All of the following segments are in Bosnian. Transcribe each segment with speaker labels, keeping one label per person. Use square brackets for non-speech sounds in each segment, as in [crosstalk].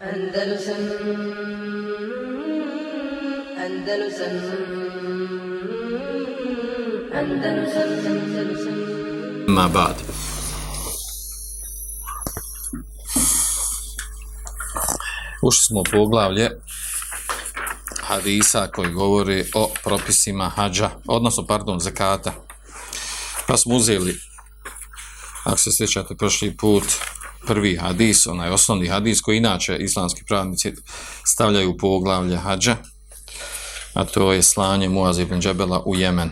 Speaker 1: Andalusam Andalusam Andalusam Andalusam
Speaker 2: Ma bad. Ušli smo u poglavlje hadisa koji govori o propisima hađa, odnosno, pardon, zakata. Pa smo uzeli, ako se sjećate, prošli put, prvi hadis, onaj osnovni hadis koji inače islamski pravnici stavljaju u poglavlje hađa, a to je slanje Muaz ibn Džebela u Jemen.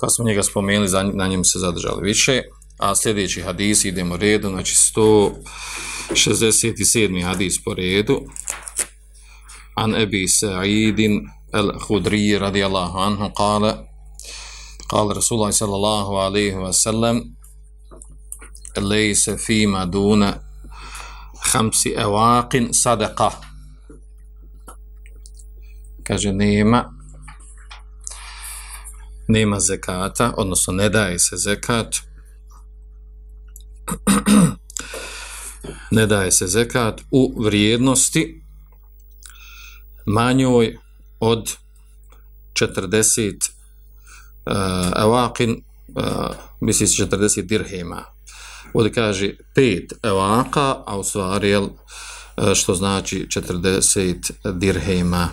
Speaker 2: Pa smo njega spomenuli, na njemu se zadržali više, a sljedeći hadis idemo redu, znači 167. hadis po redu, an Ebi Sa'idin al-Hudri radijallahu anhu kale, قال رسول الله صلى الله عليه وسلم lejse fima duna hamsi evakin sadaka. Kaže, nema nema zekata, odnosno ne daje se zekat. ne daje se zekat u vrijednosti manjoj od 40 uh, evakin uh, misli 40 dirhema ovdje kaže 5 evaka a u stvari jel, e, što znači 40 dirhema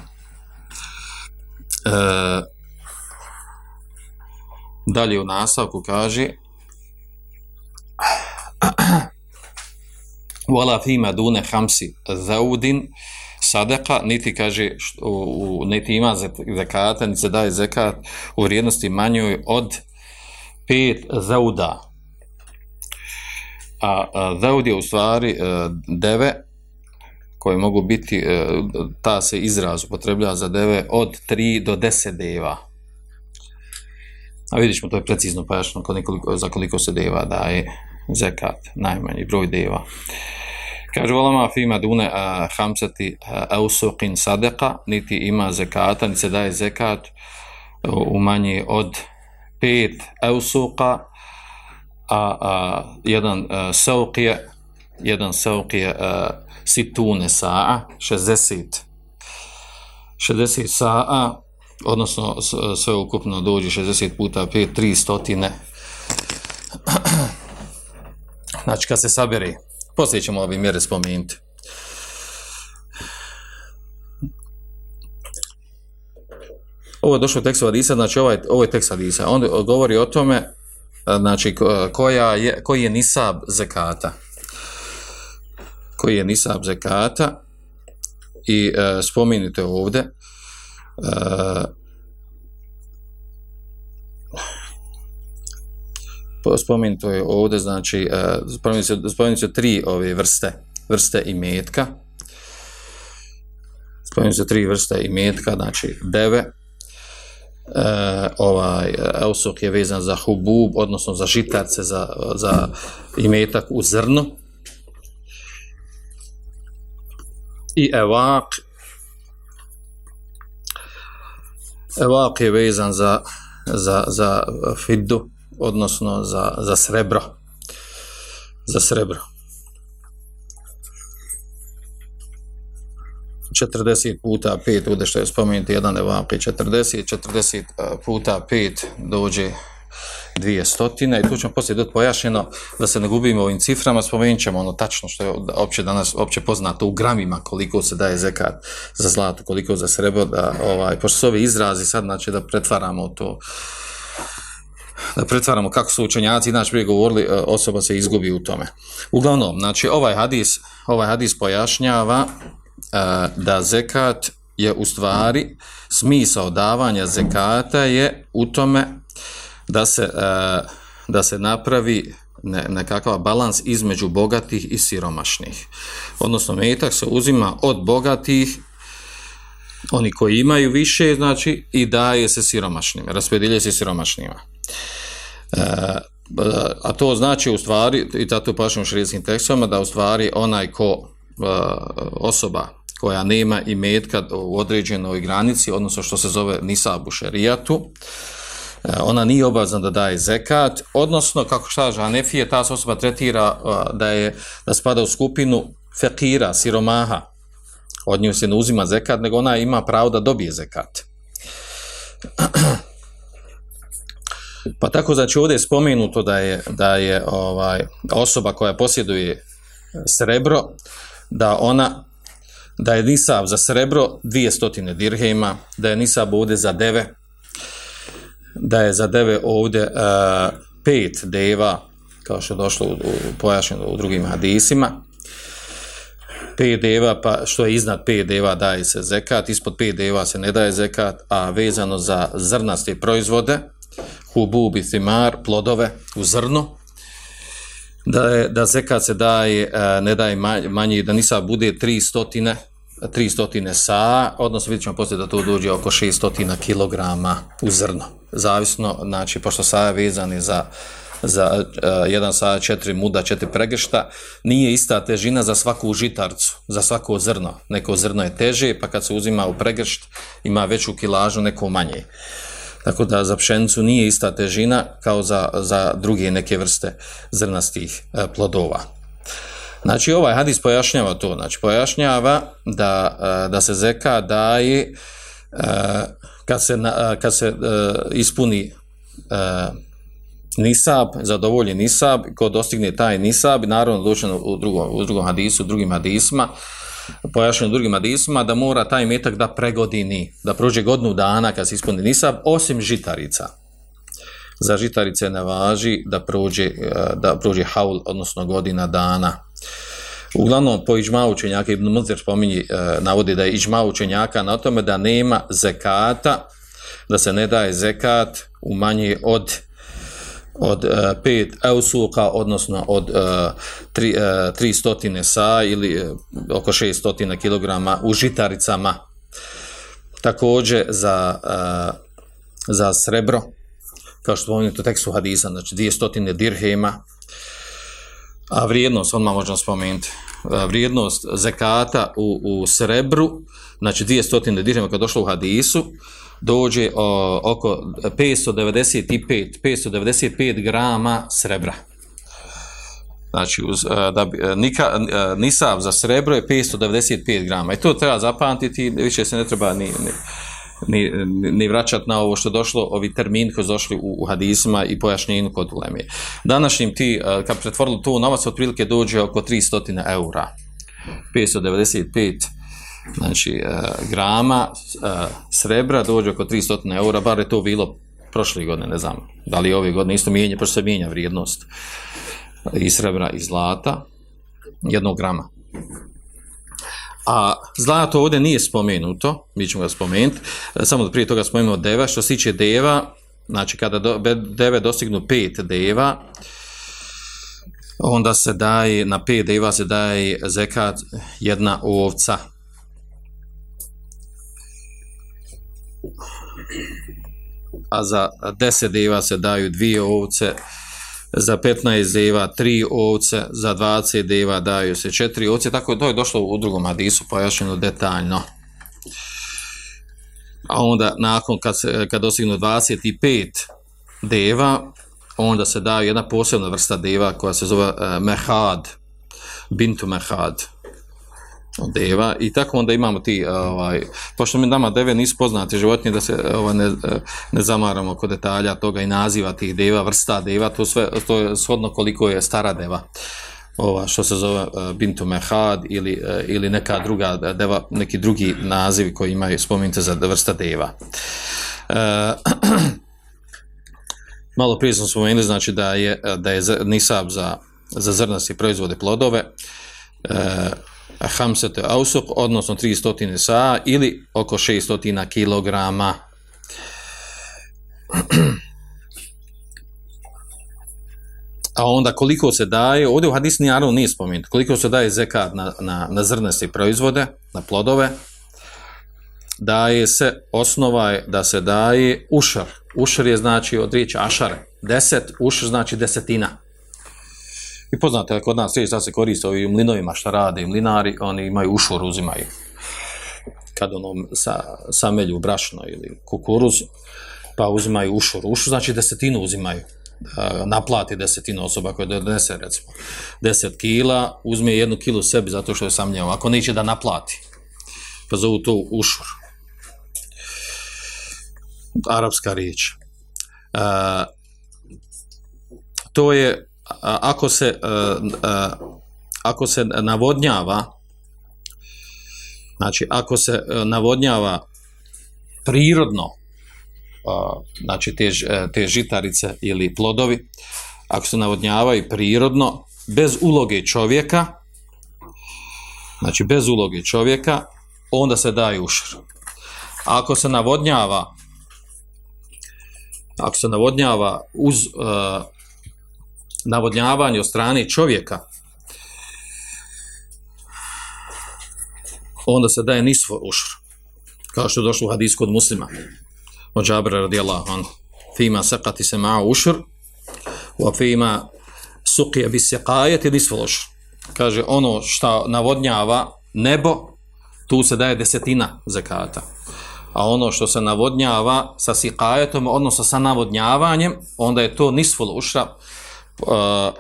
Speaker 2: E, dalje u nastavku kaže wala fima dune hamsi zaudin sadaka, niti kaže što, u, niti ima zekata, niti se daje zekat u vrijednosti manjoj od pet zauda. A, a zaud je u stvari a, deve koje mogu biti, a, ta se izraz upotreblja za deve od 3 do 10 deva. A vidiš to je precizno pojašnjeno za koliko se deva daje zekat, najmanji broj deva. Kaže volama fima dune a hamsati ausuqin sadeka, niti ima zekata, niti se daje zekat u manje od 5 ausuqa a, a jedan e, sauqija jedan sauqija e, situne sa'a 60 60 sa'a odnosno sve ukupno dođe 60 puta 5 300 [clears throat] znači kad se sabere Poslije ćemo ove mjere spomenuti. Ovo je došlo tekst Hadisa, znači ovaj, ovo je tekst Hadisa. On govori o tome, znači, koja je, koji je nisab zekata. Koji je nisab zekata. I e, spominite ovdje, e, spomenuto je ovdje, znači, e, uh, spomenuto tri ove vrste, vrste i metka. Spomenuto tri vrste i metka, znači, deve, Uh, ovaj eh, eusok je vezan za hubub, odnosno za žitarce, za, za imetak u zrno. I evak evak je vezan za, za, za fiddu, odnosno za, za srebro. Za srebro. 40 puta 5, ovdje što je spomenuti jedan evapij, 40, 40 puta 5 dođe dvije stotine i tu ćemo poslije doti pojašnjeno da se ne gubimo ovim ciframa, spomenut ćemo ono tačno što je opće danas opće poznato u gramima koliko se daje zekat za zlato, koliko za srebro, da, ovaj, pošto su ovi izrazi sad, znači da pretvaramo to da pretvaramo kako su učenjaci inače prije govorili, e, osoba se izgubi u tome. Uglavnom, znači ovaj hadis, ovaj hadis pojašnjava da zekat je u stvari smisao davanja zekata je u tome da se, da se napravi ne, nekakav balans između bogatih i siromašnih. Odnosno, metak se uzima od bogatih oni koji imaju više, znači, i daje se siromašnjima, raspredilje se siromašnjima. E, a to znači u stvari, i tato pašem u širijskim tekstovima, da u stvari onaj ko osoba koja nema i metka u određenoj granici, odnosno što se zove nisabu šerijatu, e, ona nije obavezna da daje zekat, odnosno, kako šta kaže Hanefije, ta se osoba tretira e, da je da spada u skupinu fekira, siromaha, od nje se ne uzima zekat, nego ona ima pravo da dobije zekat. [clears throat] Pa tako znači ovdje je spomenuto da je da je ovaj osoba koja posjeduje srebro da ona da je nisab za srebro 200 dirhema, da je nisab ovdje za deve, da je za deve ovdje uh, pet deva, kao što je došlo u, u, pojašnjeno u drugim hadisima, pet deva, pa što je iznad pet deva daje se zekat, ispod pet deva se ne daje zekat, a vezano za zrnaste proizvode, hububi, thimar, plodove u zrnu, da, je, da zekat se daje, e, ne daje manje, da nisa bude tri stotine, tri stotine sa, odnosno vidjet ćemo poslije da to dođe oko 600 kilograma u zrno. Zavisno, znači, pošto sa je vezani za, za uh, jedan sa četiri muda, četiri pregršta, nije ista težina za svaku žitarcu, za svako zrno. Neko zrno je teže, pa kad se uzima u pregršt, ima veću kilažu, neko manje. Tako da za pšenicu nije ista težina kao za, za druge neke vrste zrnastih e, plodova. Znači ovaj hadis pojašnjava to, znači pojašnjava da, e, da se zeka daje e, kad se, kad se ispuni nisab, zadovolji nisab, ko dostigne taj nisab, naravno doćeno u drugom, u drugom hadisu, u drugim hadisma, pojašnjeno drugim adisima, da mora taj metak da pregodini, da prođe godnu dana kad se ispuni nisab, osim žitarica. Za žitarice ne važi da prođe, e, da prođe haul, odnosno godina dana. Uglavnom, po iđma učenjaka, Ibn Muzir spominji, e, navodi da je iđma učenjaka na tome da nema zekata, da se ne daje zekat u manje od od e, pet eusuka, odnosno od uh, tri, uh, tri stotine sa ili e, oko šest stotina kilograma u žitaricama. Također za, e, za srebro, kao što spomenuto tekstu hadisa, znači dvije stotine dirhema, a vrijednost, odmah možemo spomenuti, e, vrijednost zekata u, u srebru, znači dvije stotine dirhema kad došlo u hadisu, dođe o, oko 595 595 grama srebra. Znači, uz, e, da bi, e, nika, e, nisav za srebro je 595 grama. I to treba zapamtiti, više se ne treba ni, ni, ni, ni vraćati na ovo što došlo, ovi termini koji su došli u, u hadisima i pojašnjenju kod ulemije. Današnjim ti, kad pretvorili to u novac, otprilike dođe oko 300 eura. 595 znači, uh, grama uh, srebra dođe oko 300 eura, bar je to bilo prošle godine, ne znam, da li ove godine isto mijenja, pošto se mijenja vrijednost i srebra i zlata, jednog grama. A zlato ovdje nije spomenuto, mi ćemo ga spomenuti, e, samo da prije toga spomenuo deva, što se tiče deva, znači kada do, deve dostignu pet deva, onda se daje, na pet deva se daje zekat jedna ovca, a za 10 deva se daju dvije ovce, za 15 deva tri ovce, za 20 deva daju se četiri ovce, tako to je došlo u drugom hadisu pojašnjeno detaljno. A onda nakon kad, se, kad dosignu 25 deva, onda se daju jedna posebna vrsta deva koja se zove uh, mehad, bintu mehad deva i tako onda imamo ti ovaj pošto mi nama deve nisu poznate životinje da se ovaj ne, ne zamaramo kod detalja toga i naziva tih deva vrsta deva to sve to je shodno koliko je stara deva. Ova što se zove e, bintu mehad ili e, ili neka druga deva neki drugi nazivi koji imaju spomenute za vrsta deva. E, [clears throat] malo prije smo spomenuli znači da je da je nisab za za zrnasti proizvode plodove. E, hamsete ausuk, odnosno 300 sa ili oko 600 kilograma. A onda koliko se daje, ovdje u hadisu nije, nije spomenuto, koliko se daje zekat na, na, na zrneste proizvode, na plodove, daje se, osnova je da se daje ušar. Ušar je znači od riječi ašar, Deset, ušar znači desetina. I poznate, kod nas sada se koriste ovi mlinovima što rade, mlinari, oni imaju ušor, uzimaju kad ono sa, samelju brašno ili kukuruz, pa uzimaju ušur. Ušur znači desetinu uzimaju. Naplati desetinu osoba koja donese recimo 10 kila, uzme jednu kilu sebi zato što je sam njeo. Ako neće da naplati, pa zovu to ušur. Arapska riječ. A, to je ako se e, e, ako se navodnjava znači ako se e, navodnjava prirodno znači te, te žitarice ili plodovi ako se navodnjavaju prirodno bez uloge čovjeka znači bez uloge čovjeka onda se daje ušr ako se navodnjava ako se navodnjava uz uh, navodnjavanje od strane čovjeka, onda se daje nisvo ušr. Kao što je došlo u hadisku od muslima. Od Džabra radijallahu anhu. Fima sakati se ma ušr, wa fima suqija bi seqajet i nisvo ušr. Kaže, ono što navodnjava nebo, tu se daje desetina zakata. A ono što se navodnjava sa sikajetom, odnosno sa navodnjavanjem, onda je to nisful ušra, uh,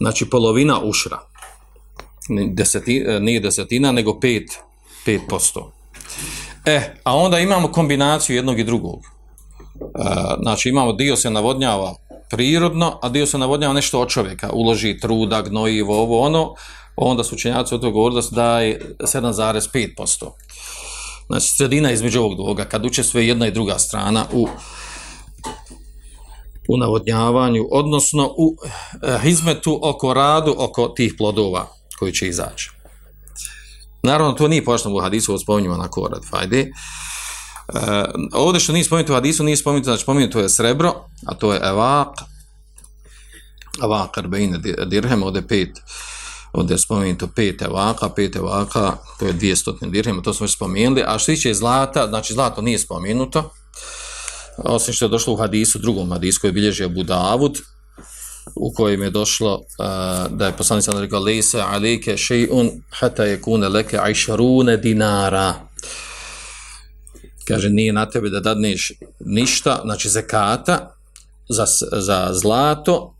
Speaker 2: znači polovina ušra. Deseti, e, nije desetina, nego 5, 5%. E, a onda imamo kombinaciju jednog i drugog. Uh, znači imamo dio se navodnjava prirodno, a dio se navodnjava nešto od čovjeka. Uloži truda, gnojivo, ovo, ono. Onda su učenjaci od toga govorili da se daje 7,5%. Znači sredina između ovog dvoga, kad uče sve jedna i druga strana u u navodnjavanju, odnosno u eh, hizmetu oko radu, oko tih plodova koji će izaći. Naravno, to nije pošto u hadisu, ovo spominjamo na korad, fajde. E, ovdje što nije spomenuto u hadisu, nije spomenuto, znači spomenuto je srebro, a to je evak, evak arbejne dirhem, ovdje pet, ovdje je spomenuto pet evaka, pet evaka, to je 200 dirhema, to smo već spomenuli, a što tiče zlata, znači zlato nije spomenuto, osim što je došlo u hadisu, drugom hadisu koji je bilježio Abu Davud, u kojem je došlo uh, da je poslanik sam rekao lejse alike še'un hata je kune leke ajšarune dinara. Kaže nije na tebe da dadneš ništa znači zekata za, za zlato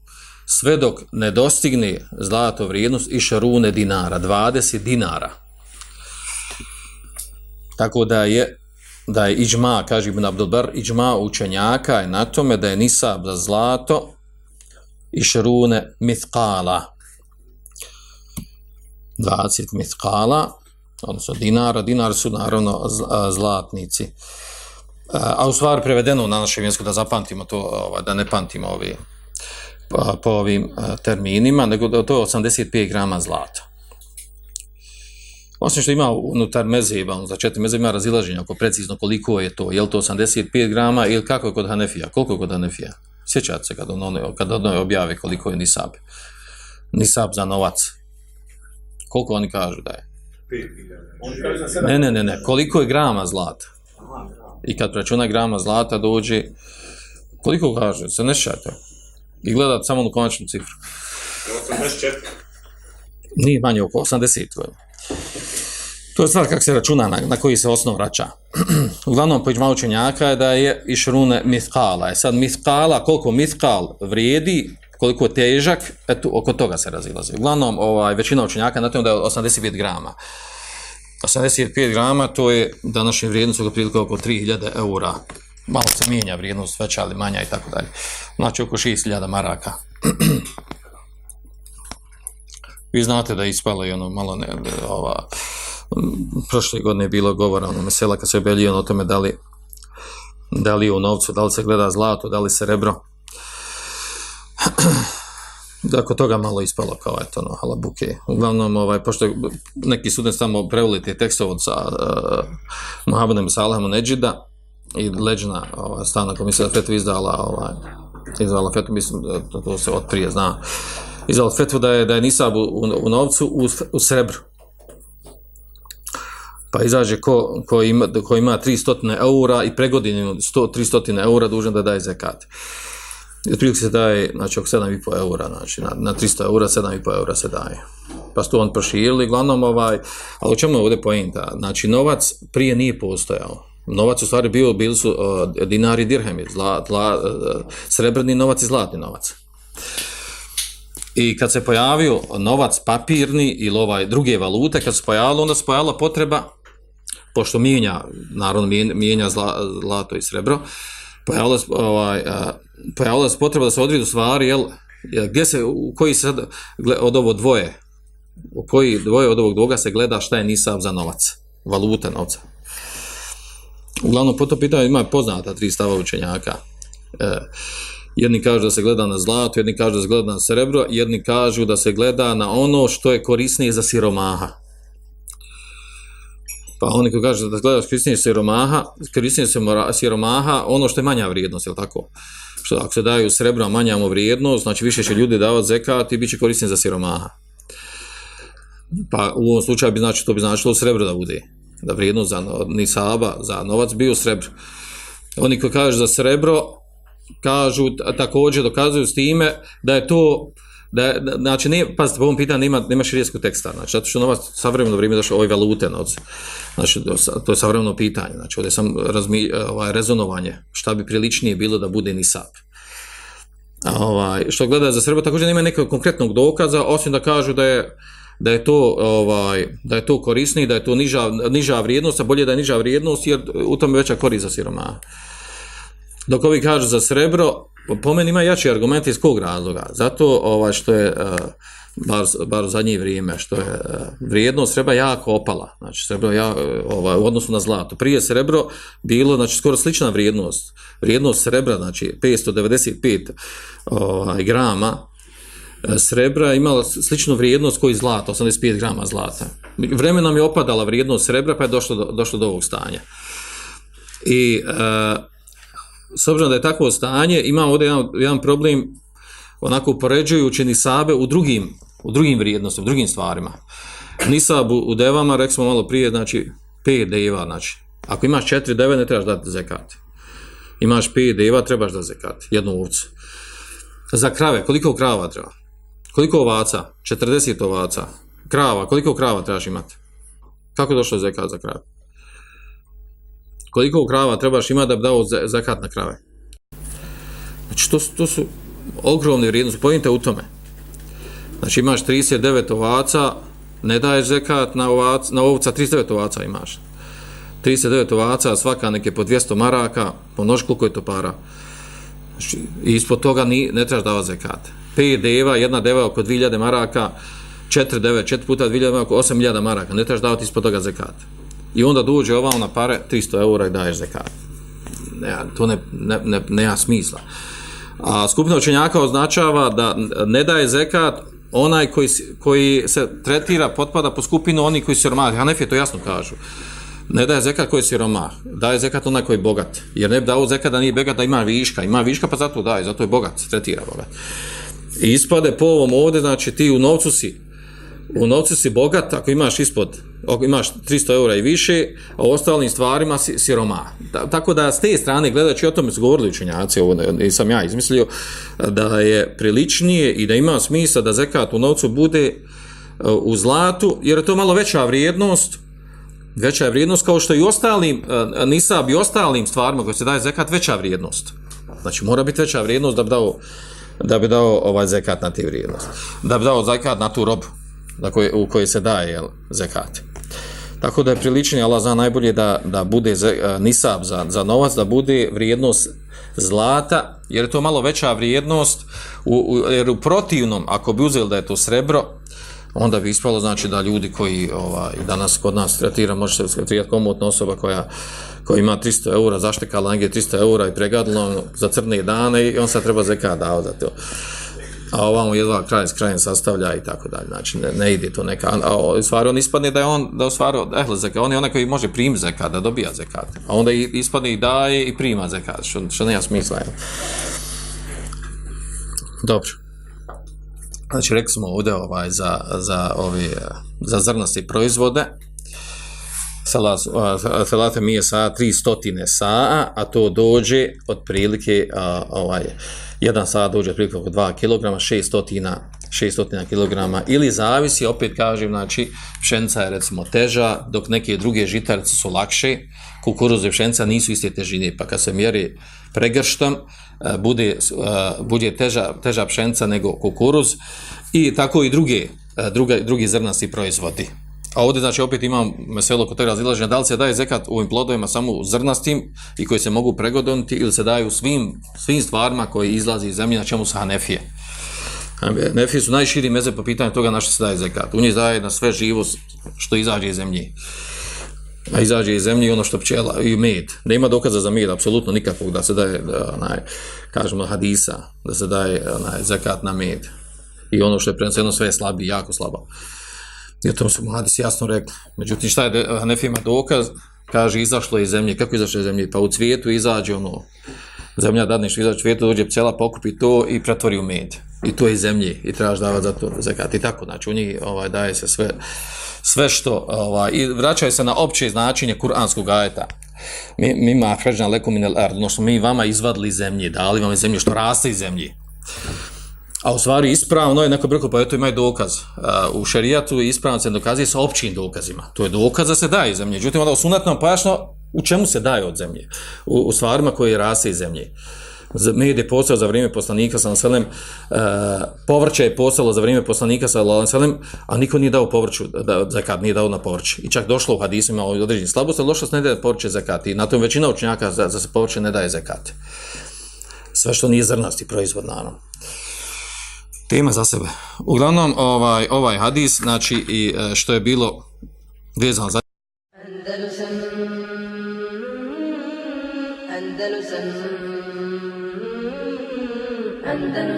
Speaker 2: sve dok ne dostigne zlato vrijednost i šarune dinara 20 dinara. Tako da je da je iđma, kaže Ibn Abdelbar, iđma učenjaka je na tome da je nisab za zlato i šerune mithqala. 20 mithqala, odnosno dinara, dinar su naravno zlatnici. A u stvari prevedeno na našem jeziku da zapamtimo to, ovaj, da ne pamtimo ovi, po, po ovim terminima, nego da to je 85 grama zlata. Osim što ima unutar mezeba, za četiri mezeba ima razilaženja oko precizno koliko je to, je li to 85 grama ili kako je kod Hanefija, koliko je kod Hanefija? Sjećate se kad ono, kad ono objave koliko je nisab. Nisab za novac. Koliko oni kažu da je? Ne, ne, ne, ne. Koliko je grama zlata? I kad računa grama zlata dođe, koliko kaže, se ne šate. I gledat samo na konačnu cifru. 84. Nije manje, oko 80. To je stvar kako se računa, na, na koji se osnov vraća. [clears throat] Uglavnom, pođma učenjaka je da je išrune mithkala. E sad mithkala, koliko mithkal vrijedi, koliko je težak, eto, oko toga se razilazi. Uglavnom, ovaj, većina učenjaka na tom da je 85 grama. 85 grama, to je današnje vrijednost oko prilike oko 3000 eura. Malo se mijenja vrijednost, veća ali manja i tako dalje. Znači, oko 6000 maraka. [clears throat] Vi znate da je ispalo i ono malo ne, ova, prošle godine je bilo govora ono mesela kad se obelio ono o tome da li, da li u novcu, da li se gleda zlato, da li se rebro. [clears throat] Dakle, toga malo ispalo kao eto, no, halabuke. Uglavnom, ovaj, pošto neki student tamo prevoli te tekstove od uh, eh, Muhammedem Salahom Neđida i leđena ova, stana komisija Fetvi izdala ovaj, izdala Fetvu, mislim, to, to se od prije zna, izdala Fetvu da je, da je nisab u, u, u novcu u, u srebru pa izađe ko, ko, ima, ko ima 300 eura i pregodinu 100, 300 eura dužan da daje zekat. I otprilike se daje, znači, oko 7,5 eura, znači, na, na 300 eura, 7,5 eura se daje. Pa su on proširili, glavnom, ovaj, ali u čemu je ovdje pojenta? Znači, novac prije nije postojao. Novac u stvari bio, bili su uh, dinari dirhemi, zla, zla, uh, srebrni novac i zlatni novac. I kad se pojavio novac papirni ili ovaj druge valute, kad se pojavilo, onda se pojavila potreba, pošto mijenja, naravno mijenja zla, zlato i srebro, pojavila se, ovaj, pojavila se potreba da se odredu stvari, jel, gdje se, u koji se sad, od ovo dvoje, u koji dvoje od ovog dvoga se gleda šta je nisav za novac, valuta novca. Uglavnom, po to pitanje ima poznata tri stava učenjaka. E, jedni kažu da se gleda na zlato, jedni kažu da se gleda na srebro, jedni kažu da se gleda na ono što je korisnije za siromaha. Pa oni koji kažu da gledaš gleda siromaha, korisnije siromaha, ono što je manja vrijednost, je li tako? Što ako se daju srebro, a manja mu vrijednost, znači više će ljudi davati zekat i bit će korisnije za siromaha. Pa u ovom slučaju bi znači to bi značilo srebro da bude da vrijednost za nisaba, za novac bio srebro. Oni koji kažu za srebro, kažu, također dokazuju s time da je to, da da, znači, ne, pazite, po ovom pitanju nema, nema širijeskog teksta, znači, zato što novac savremeno vrijeme došlo ove valute, noc, znači, to je savremeno pitanje, znači, ovdje sam razmi, ovaj, rezonovanje, šta bi priličnije bilo da bude nisab. Ovaj, što gleda za srebro, također nema nekog konkretnog dokaza, osim da kažu da je, da je to ovaj da je to korisnije da je to niža niža vrijednost a bolje da je niža vrijednost jer u tome veća korist za siroma. Dok ovi kažu za srebro, po meni ima jači argument iz kog razloga? Zato ovaj što je e, bar, bar u zadnje vrijeme što je e, vrijednost srebra jako opala. Znači srebro ja ovaj u odnosu na zlato. Prije srebro bilo znači skoro slična vrijednost. Vrijednost srebra znači 595 ovaj grama e, srebra imala sličnu vrijednost koji zlata, 85 grama zlata. Vremenom je opadala vrijednost srebra pa je došlo do, došlo do ovog stanja. I e, s obzirom da je takvo stanje, ima ovdje jedan, jedan problem onako upoređujući nisabe u drugim, u drugim vrijednostima, u drugim stvarima. Nisab u, u devama, rekli smo malo prije, znači 5 deva, znači ako imaš 4 deve ne trebaš dati zekat. Imaš 5 deva, trebaš da zekat, jednu ovcu. Za krave, koliko krava treba? Koliko ovaca? 40 ovaca. Krava, koliko krava trebaš imati? Kako je došlo zekat za krave? Koliko krava trebaš imati da bi dao zakat na krave? Znači, to, to su ogromne vrijednosti. Pojmite u tome. Znači, imaš 39 ovaca, ne daješ zekat na, ovac, na ovca, 39 ovaca imaš. 39 ovaca, svaka neke po 200 maraka, po nož koliko je to para. Znači, ispod toga ni, ne trebaš davati zekat 5 deva, jedna deva oko 2000 maraka, četiri deve, četiri puta 2000 maraka, 8000 maraka, ne trebaš davati ispod toga zekat. I onda dođe ovam na pare, 300 eura i daješ zekat. Ne, to ne, ne, ne, nema smisla. A skupina učenjaka označava da ne daje zekat onaj koji, koji se tretira, potpada po skupinu oni koji su siromah. Hanefije to jasno kažu. Ne daje zekat koji je siromah, daje zekat onaj koji je bogat. Jer ne bi dao zekat da nije bogat, da ima viška. Ima viška pa zato daje, zato je bogat, tretira bogat. I ispade po ovom ovdje, znači ti u novcu si, u novcu si bogat, ako imaš ispod, ako imaš 300 eura i više, a u ostalim stvarima si siroma. Da, tako da s te strane, gledajući o tome su govorili učenjaci, ovo sam ja izmislio, da je priličnije i da ima smisla da zekat u novcu bude e, u zlatu, jer je to malo veća vrijednost, veća je vrijednost kao što i ostalim, e, nisab i ostalim stvarima koje se daje zekat, veća vrijednost. Znači mora biti veća vrijednost da bi dao da bi dao ovaj zekat na te vrijednosti. Da bi dao zekat na tu robu na koje, u koje se daje jel, zekat. Tako da je priličenje, Allah zna najbolje da, da bude ze, e, nisab za, za novac, da bude vrijednost zlata, jer je to malo veća vrijednost, u, u, jer u protivnom, ako bi uzeli da je to srebro, onda bi ispalo znači da ljudi koji ovaj, danas kod nas tretira, može se tretirati komotna osoba koja koji ima 300 eura, zaštekala negdje 300 eura i pregadila za crne dane i on sad treba zeka dao za to. A ovamo jedva kraj s krajem sastavlja i tako dalje. Znači, ne, ne ide to neka... A u stvari on ispadne da je on, da u stvari, ehle, zekat, on je onaj koji može prim zekat, da dobija zekat. A onda ispadne i daje i prima zekat, što, što nema smisla. Je. Dobro. Znači, rekli smo ovdje ovaj, za, za, ovi, za zrnasti proizvode, salate mije sa 300 saa, a to dođe od prilike, a, ovaj, jedan saa dođe otprilike oko 2 kg, 600 600 kg ili zavisi, opet kažem, znači pšenica je recimo teža, dok neke druge žitarice su lakše, kukuruz i pšenica nisu iste težine, pa kad se mjeri pregrštom, e, bude, e, bude teža, teža pšenica nego kukuruz. I tako i druge, e, druga, drugi zrnasti proizvodi. A ovdje znači opet imam meselo kod toga razilaženja, da li se daje zekat ovim plodovima samo zrnastim i koji se mogu pregodoniti ili se daju svim, svim stvarima koji izlazi iz zemlje, na čemu su hanefije. Hanefije su najširi meze po pitanju toga na što se daje zekat. U njih daje na sve živo što izađe iz zemlje. A izađe iz zemlje ono što pčela i med. Nema dokaza za med, apsolutno nikakvog da se daje, da, onaj, kažemo hadisa, da se daje onaj, zekat na med. I ono što je prenoseno sve je slabi, jako slabo. Jer to su mladis jasno rekli. Međutim, šta je Hanefima dokaz? Kaže, izašlo je iz zemlje. Kako izašlo iz zemlje? Pa u cvijetu izađe ono, zemlja dadne što izađe u cvijetu, dođe pcela, pokupi to i pretvori u med. I to je iz zemlje i trebaš davati za to zakat. I tako, znači, u njih ovaj, daje se sve, sve što, ovaj, i vraćaju se na opće značenje kuranskog ajeta. Mi, mi ma hređan leku minel ard, ono što mi vama izvadili zemlje, dali vam zemlje, što raste iz zemlje. A u stvari ispravno je neko brko, pa eto ima dokaz. Uh, u šerijatu ispravno se dokazuje sa općim dokazima. To je dokaz da se daje zemlje. Međutim, onda u sunatnom pašno, u čemu se daje od zemlje? U, u stvarima koje raste iz zemlje. Med je postao za vrijeme poslanika sa Anselem, uh, povrće je postalo za vrijeme poslanika sa Anselem, a niko nije dao povrću, da, zakat nije dao na povrće. I čak došlo u hadisima o određenim slabosti, došlo se ne daje povrće zakat. I na tom većina učenjaka za, za se povrće ne daje zakat. Sve što nije zrnasti proizvod, naravno tema za sebe. Uglavnom, ovaj, ovaj hadis, znači, i e, što je bilo vezano za...
Speaker 1: Andalusam. Andalusam. Andalusam.